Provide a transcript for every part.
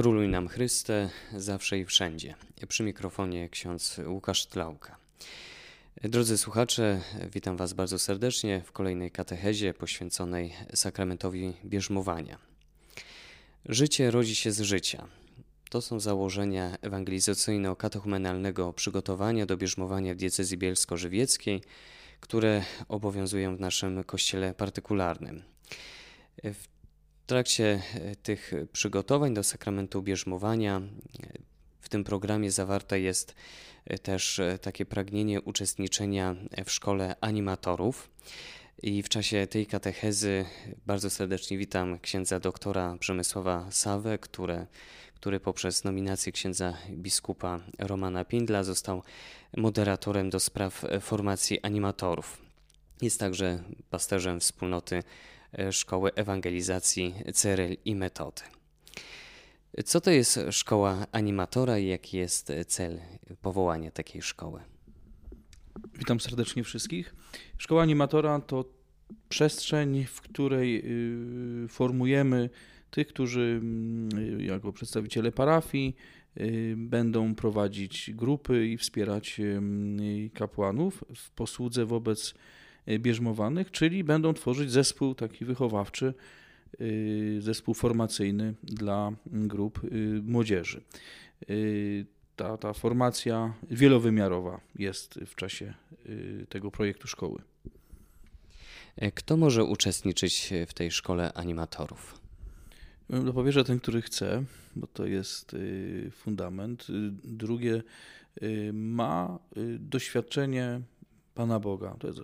Króluj nam Chryste, zawsze i wszędzie. Przy mikrofonie ksiądz Łukasz Tlauka. Drodzy słuchacze, witam Was bardzo serdecznie w kolejnej katechezie poświęconej sakramentowi bierzmowania. Życie rodzi się z życia. To są założenia ewangelizacyjno-katechumenalnego przygotowania do bierzmowania w diecezji bielsko-żywieckiej, które obowiązują w naszym kościele partykularnym. W trakcie e, tych przygotowań do sakramentu bierzmowania e, w tym programie zawarte jest e, też takie pragnienie uczestniczenia w szkole animatorów. I w czasie tej katechezy bardzo serdecznie witam księdza doktora Przemysława Sawę, które, który poprzez nominację księdza biskupa Romana Pindla został moderatorem do spraw formacji animatorów. Jest także pasterzem wspólnoty E, Szkoły Ewangelizacji Cyryl i Metody. Co to jest szkoła animatora i jaki jest cel powołania takiej szkoły? Witam serdecznie wszystkich. Szkoła animatora to przestrzeń, w której y, formujemy tych, którzy mm, jako przedstawiciele parafii y, będą prowadzić grupy i wspierać y, kapłanów w posłudze wobec Y, bierzmowanych, czyli będą tworzyć zespół taki wychowawczy, y, zespół formacyjny dla grup y, młodzieży. Ta, ta formacja wielowymiarowa jest w czasie tego projektu szkoły. E, kto może uczestniczyć w tej szkole animatorów? Dopowierzę ten, który chce, bo to jest fundament. Drugie, ma doświadczenie Pana Boga. To jest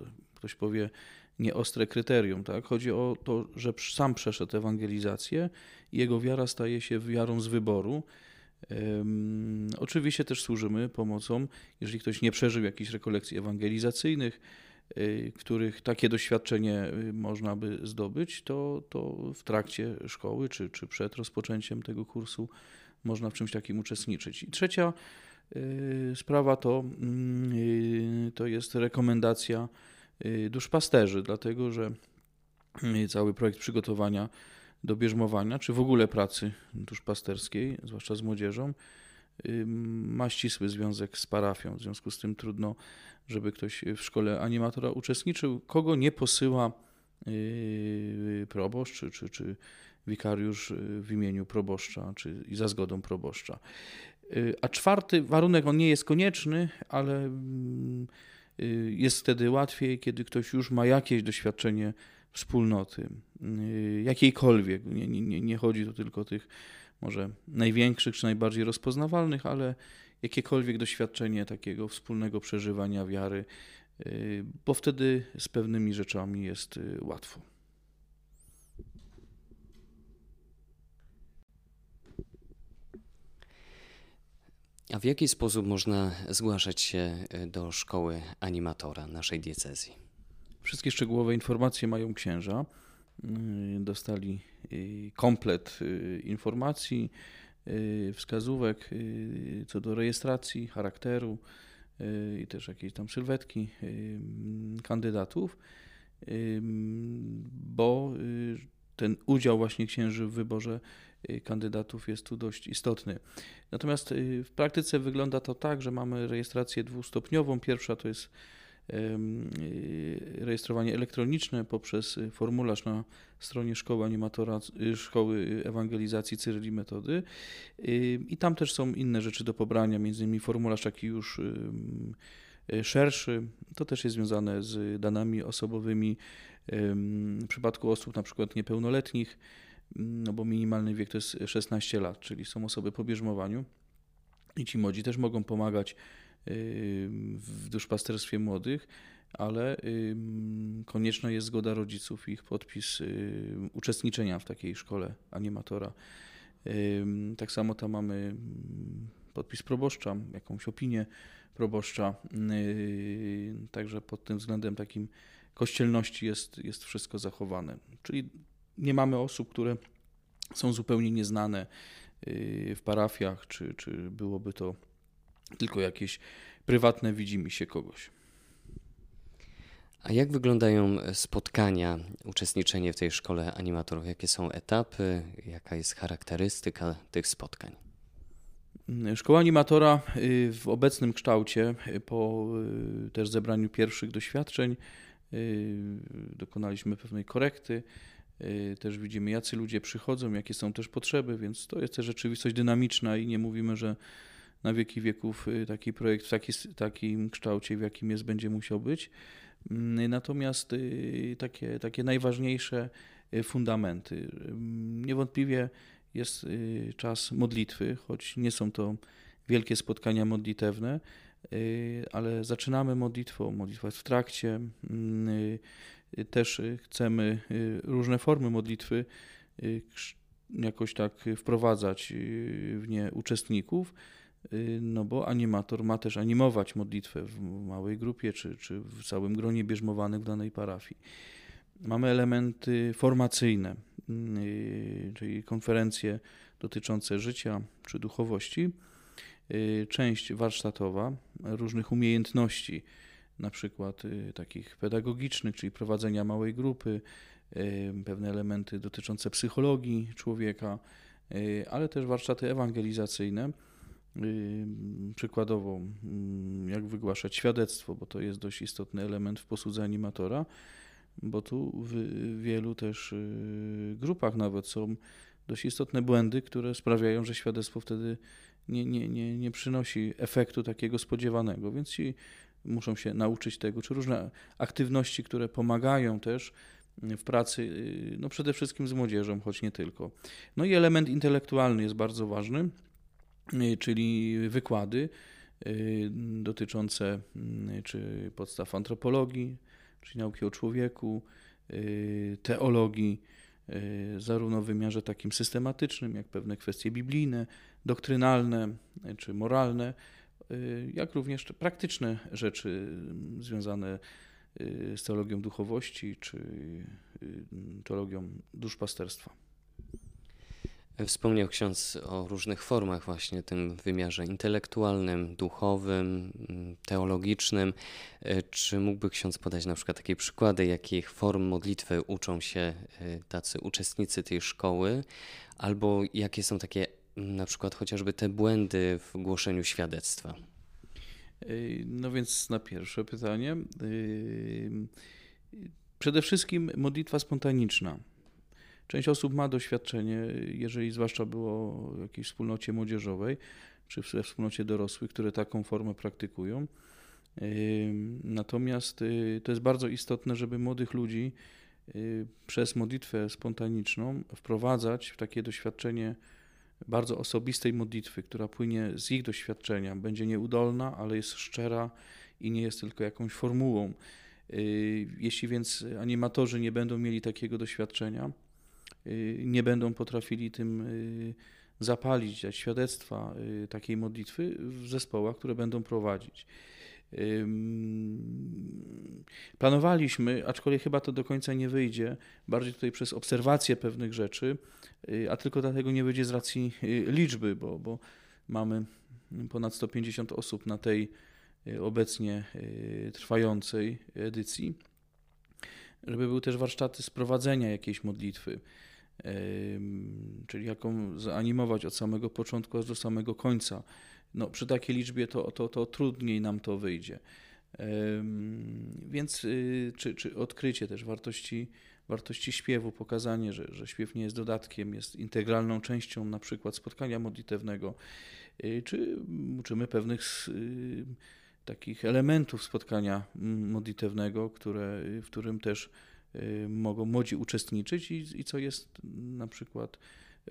ktoś powie, nieostre kryterium. Tak? Chodzi o to, że sam przeszedł ewangelizację i jego wiara staje się wiarą z wyboru. Um, oczywiście też służymy pomocą, jeżeli ktoś nie przeżył jakichś rekolekcji ewangelizacyjnych, y, których takie doświadczenie y, można by zdobyć, to, to w trakcie szkoły czy, czy przed rozpoczęciem tego kursu można w czymś takim uczestniczyć. I trzecia y, sprawa to, mm, to jest rekomendacja Y, duszpasterzy, dlatego że y, cały projekt przygotowania do bierzmowania, czy w ogóle pracy duszpasterskiej, zwłaszcza z młodzieżą, y, ma ścisły związek z parafią. W związku z tym trudno, żeby ktoś w szkole animatora uczestniczył, kogo nie posyła proboszcz czy, czy, czy wikariusz w imieniu proboszcza, czy za zgodą proboszcza. A czwarty warunek, on nie jest konieczny, ale mm, Y, jest wtedy łatwiej, kiedy ktoś już ma jakieś doświadczenie wspólnoty, y, jakiejkolwiek. Nie, nie, nie chodzi tu tylko o tych może największych czy najbardziej rozpoznawalnych, ale jakiekolwiek doświadczenie takiego wspólnego przeżywania wiary, y, bo wtedy z pewnymi rzeczami jest łatwo. A w jaki sposób można zgłaszać się e, do szkoły animatora naszej diecezji? Wszystkie szczegółowe informacje mają księża. Y, dostali y, komplet y, informacji, wskazówek co do rejestracji, charakteru i też jakiejś tam sylwetki kandydatów, bo ten udział właśnie księży w wyborze Y, kandydatów jest tu dość istotny. Natomiast y, w praktyce wygląda to tak, że mamy rejestrację dwustopniową. Pierwsza to jest y, rejestrowanie elektroniczne poprzez formularz na stronie szkoły animatora, szkoły ewangelizacji Cyryli Metody i tam też są inne rzeczy do pobrania, między innymi formularz taki już szerszy, to też jest związane z danymi osobowymi w przypadku osób na przykład niepełnoletnich, no bo minimalny wiek to jest 16 lat, czyli są osoby po bierzmowaniu i ci młodzi też mogą pomagać yy, w duszpasterstwie młodych, ale konieczna jest zgoda rodziców ich podpis yy, uczestniczenia w takiej szkole animatora. Tak samo tam mamy podpis proboszcza, jakąś opinię proboszcza. Yy, także pod tym względem takim kościelności jest, jest wszystko zachowane. Czyli nie mamy osób, które są zupełnie nieznane y, w parafiach, czy, czy byłoby to tylko jakieś prywatne widzimy się kogoś. A jak wyglądają spotkania, uczestniczenie w tej szkole animatorów? Jakie są etapy, jaka jest charakterystyka tych spotkań? Szkoła animatora y, w obecnym kształcie, y, po też zebraniu pierwszych doświadczeń, dokonaliśmy pewnej korekty. Też widzimy, jacy ludzie przychodzą, jakie są też potrzeby, więc to jest też rzeczywistość dynamiczna i nie mówimy, że na wieki wieków taki projekt w taki, takim kształcie, w jakim jest, będzie musiał być. Mm, natomiast takie, takie najważniejsze fundamenty. Niewątpliwie jest y, czas modlitwy, choć nie są to wielkie spotkania modlitewne, y, ale zaczynamy modlitwą. Modlitwa jest w trakcie. Mm, y, też chcemy różne formy modlitwy jakoś tak wprowadzać w nie uczestników, no bo animator ma też animować modlitwę w małej grupie czy, czy w całym gronie bierzmowanym w danej parafii. Mamy elementy formacyjne, y, czyli konferencje dotyczące życia czy duchowości, y, część warsztatowa różnych umiejętności, na przykład y, takich pedagogicznych, czyli prowadzenia małej grupy, pewne elementy dotyczące psychologii człowieka, ale też warsztaty ewangelizacyjne. Przykładowo, mm, jak wygłaszać świadectwo, bo to jest dość istotny element w posłudze animatora bo tu w wielu też y, grupach nawet są dość istotne błędy, które sprawiają, że świadectwo wtedy nie, nie, nie, nie przynosi efektu takiego spodziewanego, więc ci muszą się nauczyć tego, czy różne aktywności, które pomagają też w pracy, y, no przede wszystkim z młodzieżą, choć nie tylko. No i element intelektualny jest bardzo ważny, y, czyli wykłady dotyczące czy podstaw antropologii, czyli nauki o człowieku, y, teologii, y, zarówno w wymiarze takim systematycznym, jak pewne kwestie biblijne, doktrynalne y, czy moralne, jak również praktyczne rzeczy związane z teologią duchowości czy teologią duszpasterstwa. Wspomniał ksiądz o różnych formach, właśnie tym wymiarze intelektualnym, duchowym, teologicznym. E, czy mógłby ksiądz podać na przykład takie przykłady, jakich form modlitwy uczą się e, tacy uczestnicy tej szkoły, albo jakie są takie na przykład chociażby te błędy w głoszeniu świadectwa? E, no więc na pierwsze pytanie. Przede wszystkim modlitwa spontaniczna Część osób ma doświadczenie, jeżeli zwłaszcza było w jakiejś wspólnocie młodzieżowej, czy we wspólnocie dorosłych, które taką formę praktykują. Natomiast y, to jest bardzo istotne, żeby młodych ludzi y, przez modlitwę spontaniczną wprowadzać w takie doświadczenie bardzo osobistej modlitwy, która płynie z ich doświadczenia. Będzie nieudolna, ale jest szczera i nie jest tylko jakąś formułą. Y, jeśli więc animatorzy nie będą mieli takiego doświadczenia, nie będą potrafili tym y, zapalić, dać świadectwa y, takiej modlitwy w zespołach, które będą prowadzić. Planowaliśmy, aczkolwiek chyba to do końca nie wyjdzie, bardziej tutaj przez obserwację pewnych rzeczy, a tylko dlatego nie wyjdzie z racji liczby, bo, bo mamy ponad 150 osób na tej obecnie trwającej edycji, żeby były też warsztaty sprowadzenia jakiejś modlitwy czyli jaką zanimować od samego początku aż do samego końca. No, przy takiej liczbie to, to, to trudniej nam to wyjdzie. Więc y, czy, czy odkrycie też wartości, wartości śpiewu, pokazanie, że, że śpiew nie jest dodatkiem, jest integralną częścią na przykład spotkania modlitewnego, y, czy uczymy pewnych y, takich elementów spotkania modlitewnego, które, w którym też mogą młodzi uczestniczyć i, i co jest na przykład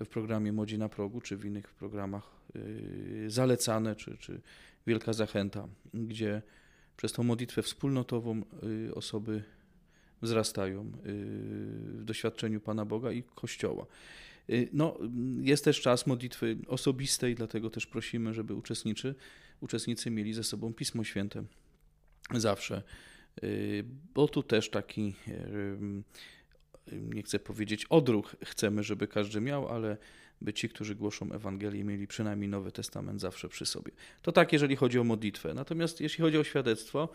w programie Młodzi na progu, czy w innych programach y, zalecane, czy, czy wielka zachęta, gdzie przez tą modlitwę wspólnotową y, osoby wzrastają w doświadczeniu Pana Boga i Kościoła. No, jest też czas modlitwy osobistej, dlatego też prosimy, żeby uczestniczy, uczestnicy mieli ze sobą Pismo Święte zawsze Y, bo tu też taki, y, nie chcę powiedzieć odruch, chcemy, żeby każdy miał, ale by ci, którzy głoszą Ewangelię, mieli przynajmniej Nowy Testament zawsze przy sobie. To tak, jeżeli chodzi o modlitwę. Natomiast jeśli chodzi o świadectwo,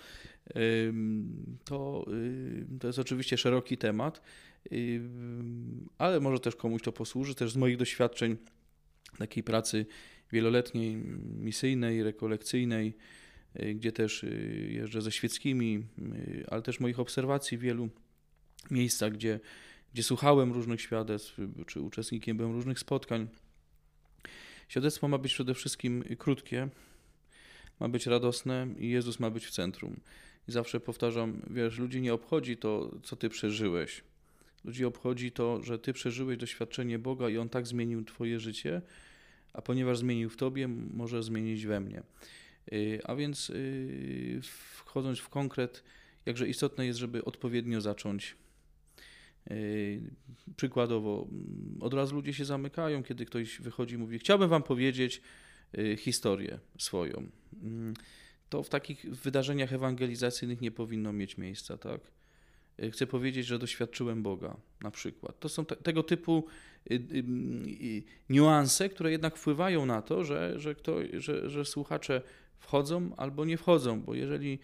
to, to jest oczywiście szeroki temat, ale może też komuś to posłuży. Też z moich doświadczeń takiej pracy wieloletniej, misyjnej, rekolekcyjnej, gdzie też y, jeżdżę ze świeckimi, y, ale też moich obserwacji w wielu miejscach, gdzie, gdzie słuchałem różnych świadectw, czy uczestnikiem byłem różnych spotkań. Świadectwo ma być przede wszystkim krótkie, ma być radosne i Jezus ma być w centrum. I zawsze powtarzam, wiesz, ludzi nie obchodzi to, co ty przeżyłeś. Ludzi obchodzi to, że ty przeżyłeś doświadczenie Boga i On tak zmienił twoje życie, a ponieważ zmienił w tobie, może zmienić we mnie. Y, a więc y, wchodząc w konkret, jakże istotne jest, żeby odpowiednio zacząć. Y, przykładowo, mm, od razu ludzie się zamykają, kiedy ktoś wychodzi i mówi: Chciałbym Wam powiedzieć historię swoją. Mm, to w takich wydarzeniach ewangelizacyjnych nie powinno mieć miejsca, tak? Y, chcę powiedzieć, że doświadczyłem Boga na przykład. To są te, tego typu y, y, niuanse, które jednak wpływają na to, że, że, kto, że, że słuchacze wchodzą albo nie wchodzą, bo jeżeli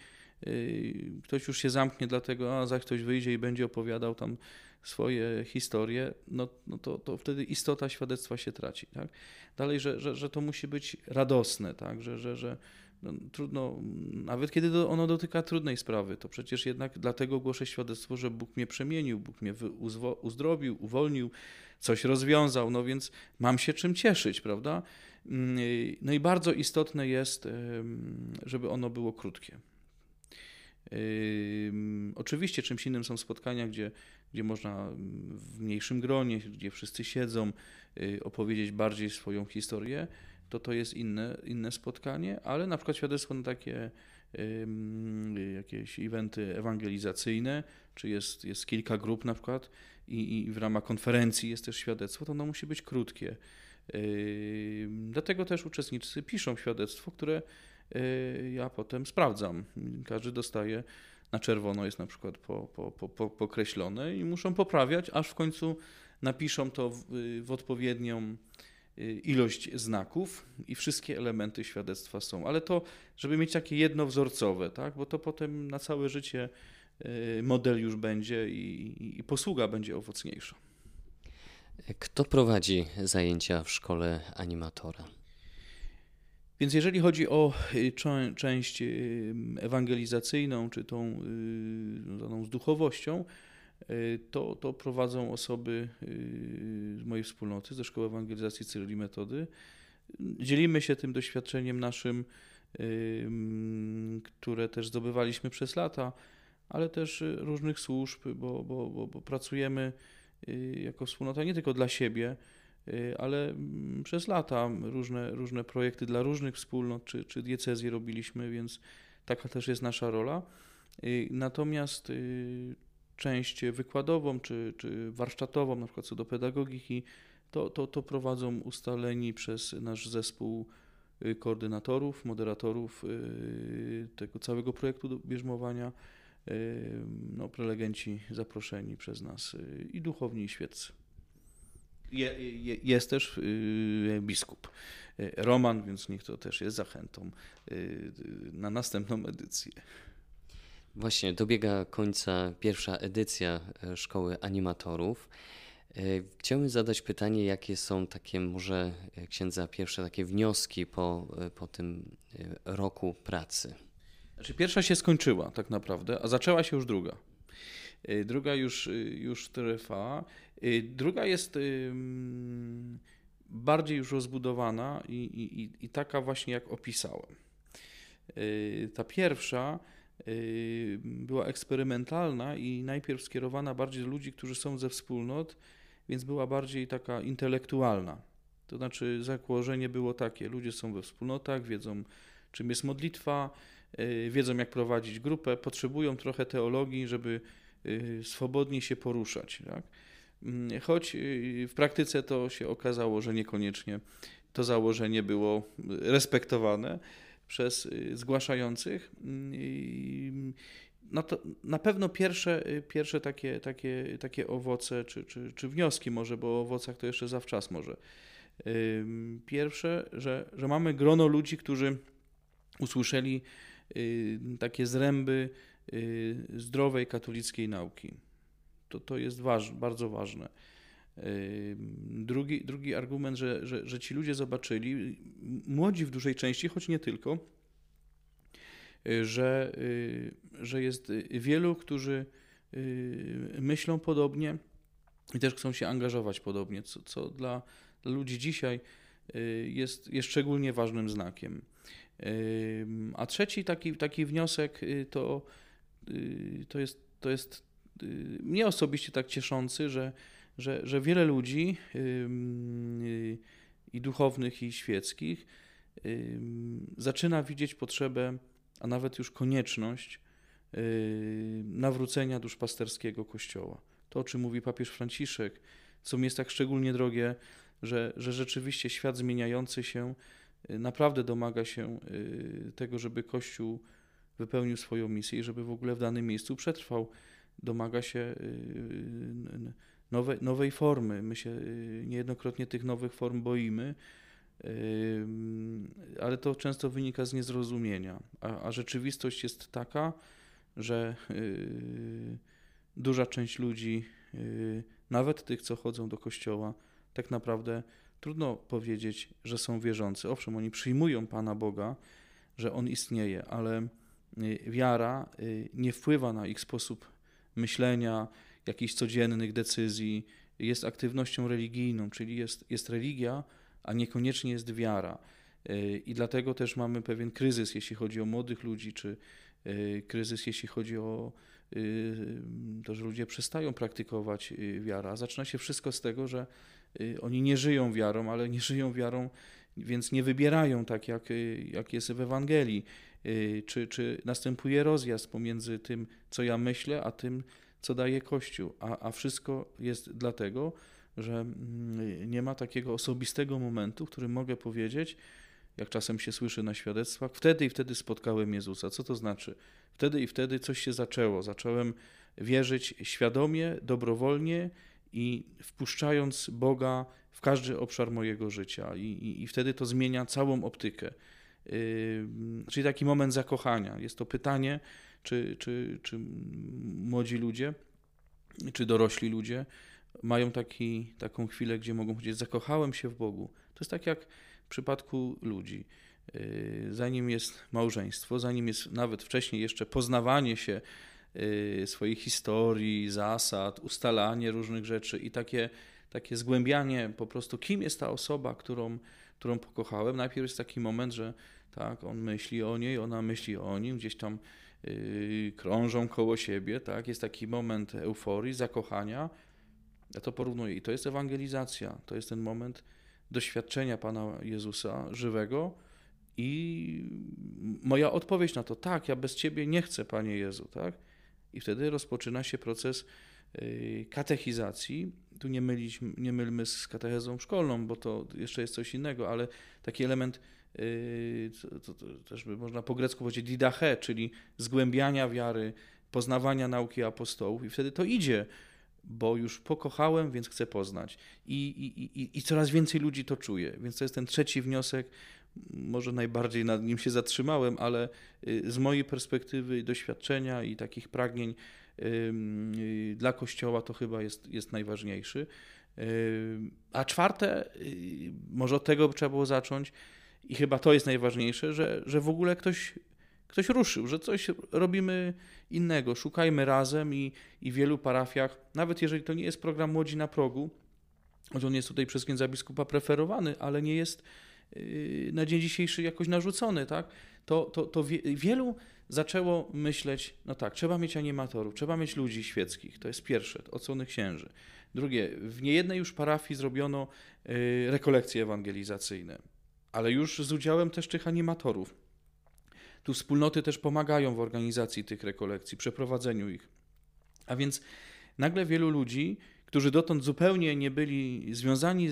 ktoś już się zamknie, dlatego a za ktoś wyjdzie i będzie opowiadał tam swoje historie, no, no to, to wtedy istota świadectwa się traci. Tak? Dalej, że, że, że to musi być radosne, tak? że, że, że, no, trudno, nawet kiedy ono dotyka trudnej sprawy, to przecież jednak dlatego głoszę świadectwo, że Bóg mnie przemienił, Bóg mnie uzdrowił, uwolnił, coś rozwiązał, no więc mam się czym cieszyć, prawda? Mm, no i bardzo istotne jest, żeby ono było krótkie. Oczywiście czymś innym są spotkania, gdzie, gdzie można w mniejszym gronie, gdzie wszyscy siedzą, y, opowiedzieć bardziej swoją historię to to jest inne, inne spotkanie, ale na przykład świadectwo na takie jakieś eventy ewangelizacyjne, czy jest, jest kilka grup na przykład i, i w ramach konferencji jest też świadectwo, to ono musi być krótkie. Dlatego też uczestnicy piszą świadectwo, które y, ja potem sprawdzam. Każdy dostaje na czerwono jest na przykład po, po, po, pokreślone i muszą poprawiać, aż w końcu napiszą to w, w odpowiednią Y, ilość znaków i wszystkie elementy świadectwa są. Ale to, żeby mieć takie jednowzorcowe, tak? bo to potem na całe życie y, model już będzie i, i posługa będzie owocniejsza. Kto prowadzi zajęcia w szkole animatora? Więc jeżeli chodzi o y, część ewangelizacyjną, czy tą związaną z duchowością, Y, to, to prowadzą osoby y, z mojej wspólnoty, ze Szkoły Ewangelizacji Cyryli Metody. Dzielimy się tym doświadczeniem naszym, y, które też zdobywaliśmy przez lata, ale też różnych służb, bo, bo, bo, bo pracujemy jako wspólnota nie tylko dla siebie, ale przez lata różne, różne projekty dla różnych wspólnot czy, czy diecezji robiliśmy, więc taka też jest nasza rola. Natomiast część wykładową czy, czy warsztatową, na przykład co do pedagogiki, to, to, to prowadzą ustaleni przez nasz zespół y, koordynatorów, moderatorów y, tego całego projektu bierzmowania, y, no, prelegenci zaproszeni przez nas i duchowni i świeccy. Je, je, jest też biskup Roman, więc niech to też jest zachętą na następną edycję. Właśnie, dobiega końca pierwsza edycja e, Szkoły Animatorów. E, chciałbym zadać pytanie, jakie są takie może e, księdza pierwsze takie wnioski po, po tym roku pracy? Znaczy pierwsza się skończyła tak naprawdę, a zaczęła się już druga. Druga już, już trwa. Druga jest bardziej już rozbudowana i, i, i taka właśnie jak opisałem. Ta pierwsza była eksperymentalna i najpierw skierowana bardziej do ludzi, którzy są ze wspólnot, więc była bardziej taka intelektualna. To znaczy, założenie było takie: ludzie są we wspólnotach, wiedzą, czym jest modlitwa, y, wiedzą, jak prowadzić grupę, potrzebują trochę teologii, żeby y, swobodnie się poruszać. Tak? Mm, choć w praktyce to się okazało, że niekoniecznie to założenie było respektowane przez y, zgłaszających. Mm, no to na pewno pierwsze, y, pierwsze takie, takie, takie owoce, czy, czy, czy wnioski może, bo o owocach to jeszcze zawczas może Pierwsze, że, że mamy grono ludzi, którzy usłyszeli takie zręby zdrowej katolickiej nauki. To, to jest waż, bardzo ważne. Drugi, drugi argument, że, że, że ci ludzie zobaczyli, młodzi w dużej części, choć nie tylko, że, że jest wielu, którzy myślą podobnie i też chcą się angażować podobnie, co, co dla, dla ludzi dzisiaj jest, jest szczególnie ważnym znakiem. A trzeci taki, taki wniosek to, to jest, to jest mnie osobiście tak cieszący, że że, że wiele ludzi yy, i duchownych, i świeckich zaczyna widzieć potrzebę, a nawet już konieczność yy, nawrócenia duszpasterskiego Kościoła. To, o czym mówi papież Franciszek, co mi jest tak szczególnie drogie, że, że rzeczywiście świat zmieniający się naprawdę domaga się tego, żeby Kościół wypełnił swoją misję i żeby w ogóle w danym miejscu przetrwał. Domaga się nowe, nowej formy. My się y, niejednokrotnie tych nowych form boimy, ale to często wynika z niezrozumienia. A, a rzeczywistość jest taka, że y, duża część ludzi, y, nawet tych, co chodzą do kościoła, tak naprawdę trudno powiedzieć, że są wierzący. Owszem, oni przyjmują Pana Boga, że On istnieje, ale wiara nie wpływa na ich sposób myślenia, jakichś codziennych decyzji, jest aktywnością religijną, czyli jest, jest religia, a niekoniecznie jest wiara. E, I dlatego też mamy pewien kryzys, jeśli chodzi o młodych ludzi, czy e, kryzys, jeśli chodzi o e, to, że ludzie przestają praktykować wiarę. Zaczyna się wszystko z tego, że oni nie żyją wiarą, ale nie żyją wiarą, więc nie wybierają tak, jak, jak jest w Ewangelii. Czy, czy następuje rozjazd pomiędzy tym, co ja myślę, a tym, co daje Kościół, a, a wszystko jest dlatego, że mm, nie ma takiego osobistego momentu, w którym mogę powiedzieć, jak czasem się słyszy na świadectwach, wtedy i wtedy spotkałem Jezusa. Co to znaczy? Wtedy i wtedy coś się zaczęło. Zacząłem wierzyć świadomie, dobrowolnie i wpuszczając Boga w każdy obszar mojego życia. I, i, i wtedy to zmienia całą optykę. Yy, czyli taki moment zakochania. Jest to pytanie, czy, czy, czy młodzi ludzie, czy dorośli ludzie mają taki, taką chwilę, gdzie mogą powiedzieć: Zakochałem się w Bogu. To jest tak jak w przypadku ludzi. Yy, zanim jest małżeństwo, zanim jest nawet wcześniej jeszcze poznawanie się yy, swojej historii, zasad, ustalanie różnych rzeczy i takie, takie zgłębianie po prostu, kim jest ta osoba, którą, którą pokochałem. Najpierw jest taki moment, że tak, on myśli o niej, ona myśli o nim, gdzieś tam yy, krążą koło siebie, tak? Jest taki moment euforii, zakochania. Ja to porównuję i to jest ewangelizacja. To jest ten moment doświadczenia Pana Jezusa żywego i moja odpowiedź na to, tak, ja bez Ciebie nie chcę, Panie Jezu, tak? I wtedy rozpoczyna się proces katechizacji. Tu nie, mylić, nie mylmy z katechezą szkolną, bo to jeszcze jest coś innego, ale taki element Yy, to, to, też by można po grecku powiedzieć didache, czyli zgłębiania wiary, poznawania nauki apostołów i wtedy to idzie, bo już pokochałem, więc chcę poznać. I, i, i, I coraz więcej ludzi to czuje. Więc to jest ten trzeci wniosek, może najbardziej nad nim się zatrzymałem, ale y, z mojej perspektywy doświadczenia i takich pragnień y, dla Kościoła to chyba jest, jest najważniejszy. A czwarte, y, może od tego trzeba było zacząć, i chyba to jest najważniejsze, że, że w ogóle ktoś, ktoś ruszył, że coś robimy innego. Szukajmy razem i, i w wielu parafiach, nawet jeżeli to nie jest program Młodzi na progu, choć on jest tutaj przez księdza biskupa preferowany, ale nie jest yy, na dzień dzisiejszy jakoś narzucony, tak? to, to, to wie, wielu zaczęło myśleć, no tak, trzeba mieć animatorów, trzeba mieć ludzi świeckich, to jest pierwsze, oconych księży. Drugie, w niejednej już parafii zrobiono yy, rekolekcje ewangelizacyjne ale już z udziałem też tych animatorów. Tu wspólnoty też pomagają w organizacji tych rekolekcji, przeprowadzeniu ich. A więc nagle wielu ludzi, którzy dotąd zupełnie nie byli związani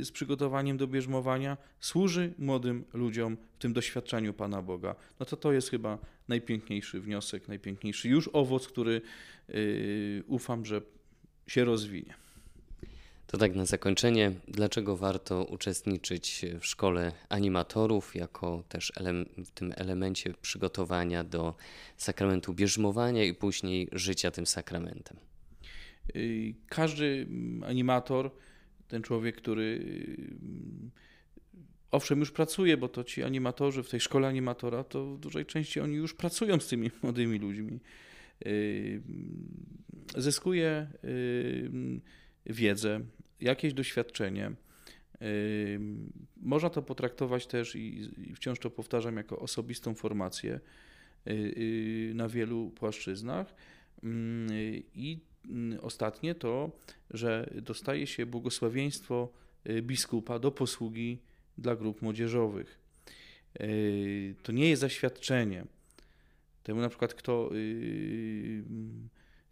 z przygotowaniem do bierzmowania, służy młodym ludziom w tym doświadczeniu Pana Boga. No to to jest chyba najpiękniejszy wniosek, najpiękniejszy już owoc, który yy, ufam, że się rozwinie. To tak na zakończenie, dlaczego warto uczestniczyć w szkole animatorów, jako też w tym elemencie przygotowania do sakramentu bierzmowania i później życia tym sakramentem? Y, każdy animator, ten człowiek, który owszem, już pracuje, bo to ci animatorzy w tej szkole animatora, to w dużej części oni już pracują z tymi młodymi ludźmi. Y, zyskuje y, wiedzę, jakieś doświadczenie. Y, można to potraktować też i wciąż to powtarzam jako osobistą formację na wielu płaszczyznach. I ostatnie to, że dostaje się błogosławieństwo biskupa do posługi dla grup młodzieżowych. To nie jest zaświadczenie. Temu na przykład kto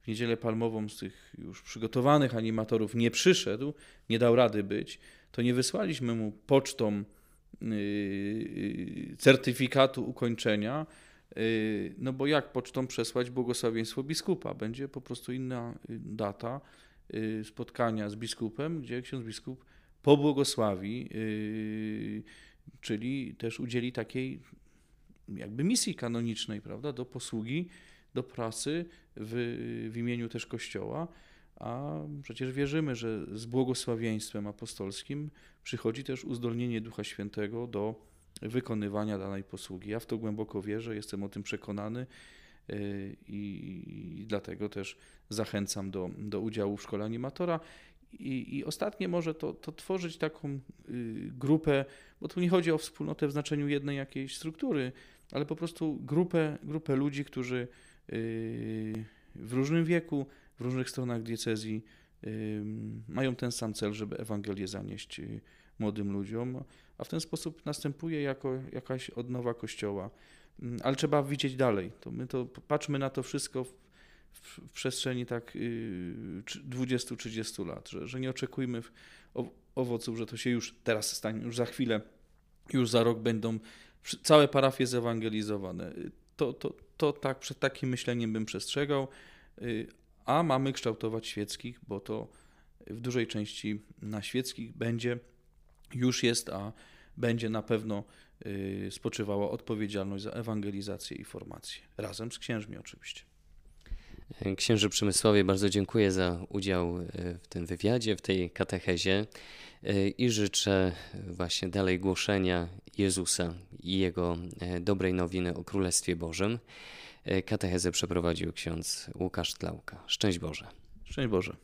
w niedzielę palmową z tych już przygotowanych animatorów nie przyszedł, nie dał rady być, to nie wysłaliśmy mu pocztą certyfikatu ukończenia, no bo jak pocztą przesłać błogosławieństwo biskupa? Będzie po prostu inna yy, data spotkania z biskupem, gdzie ksiądz biskup pobłogosławi, czyli też udzieli takiej jakby misji kanonicznej, prawda, do posługi do pracy w, w imieniu też Kościoła, a przecież wierzymy, że z błogosławieństwem apostolskim przychodzi też uzdolnienie Ducha Świętego do wykonywania danej posługi. Ja w to głęboko wierzę, jestem o tym przekonany y, i, dlatego też zachęcam do, do udziału w szkole animatora. I, I, ostatnie może to, to tworzyć taką y, grupę, bo tu nie chodzi o wspólnotę w znaczeniu jednej jakiejś struktury, ale po prostu grupę, grupę ludzi, którzy Yy, w różnym wieku, w różnych stronach diecezji mają ten sam cel, żeby Ewangelię zanieść młodym ludziom, a w ten sposób następuje jako jakaś odnowa Kościoła. Ale trzeba widzieć dalej. To my to patrzmy na to wszystko w, w, w przestrzeni tak 20-30 lat, że, że nie oczekujmy owoców, że to się już teraz stanie, już za chwilę, już za rok będą całe parafie zewangelizowane. To, to, to tak przed takim myśleniem bym przestrzegał, y, a mamy kształtować świeckich, bo to w dużej części na świeckich będzie, już jest, a będzie na pewno y, spoczywała odpowiedzialność za ewangelizację i formację, razem z księżmi oczywiście. Księży Przemysławie, bardzo dziękuję za udział y, w tym wywiadzie, w tej katechezie i życzę właśnie dalej głoszenia Jezusa i Jego dobrej nowiny o Królestwie Bożym. Katechezę przeprowadził ksiądz Łukasz Tlauka. Szczęść Boże. Szczęść Boże.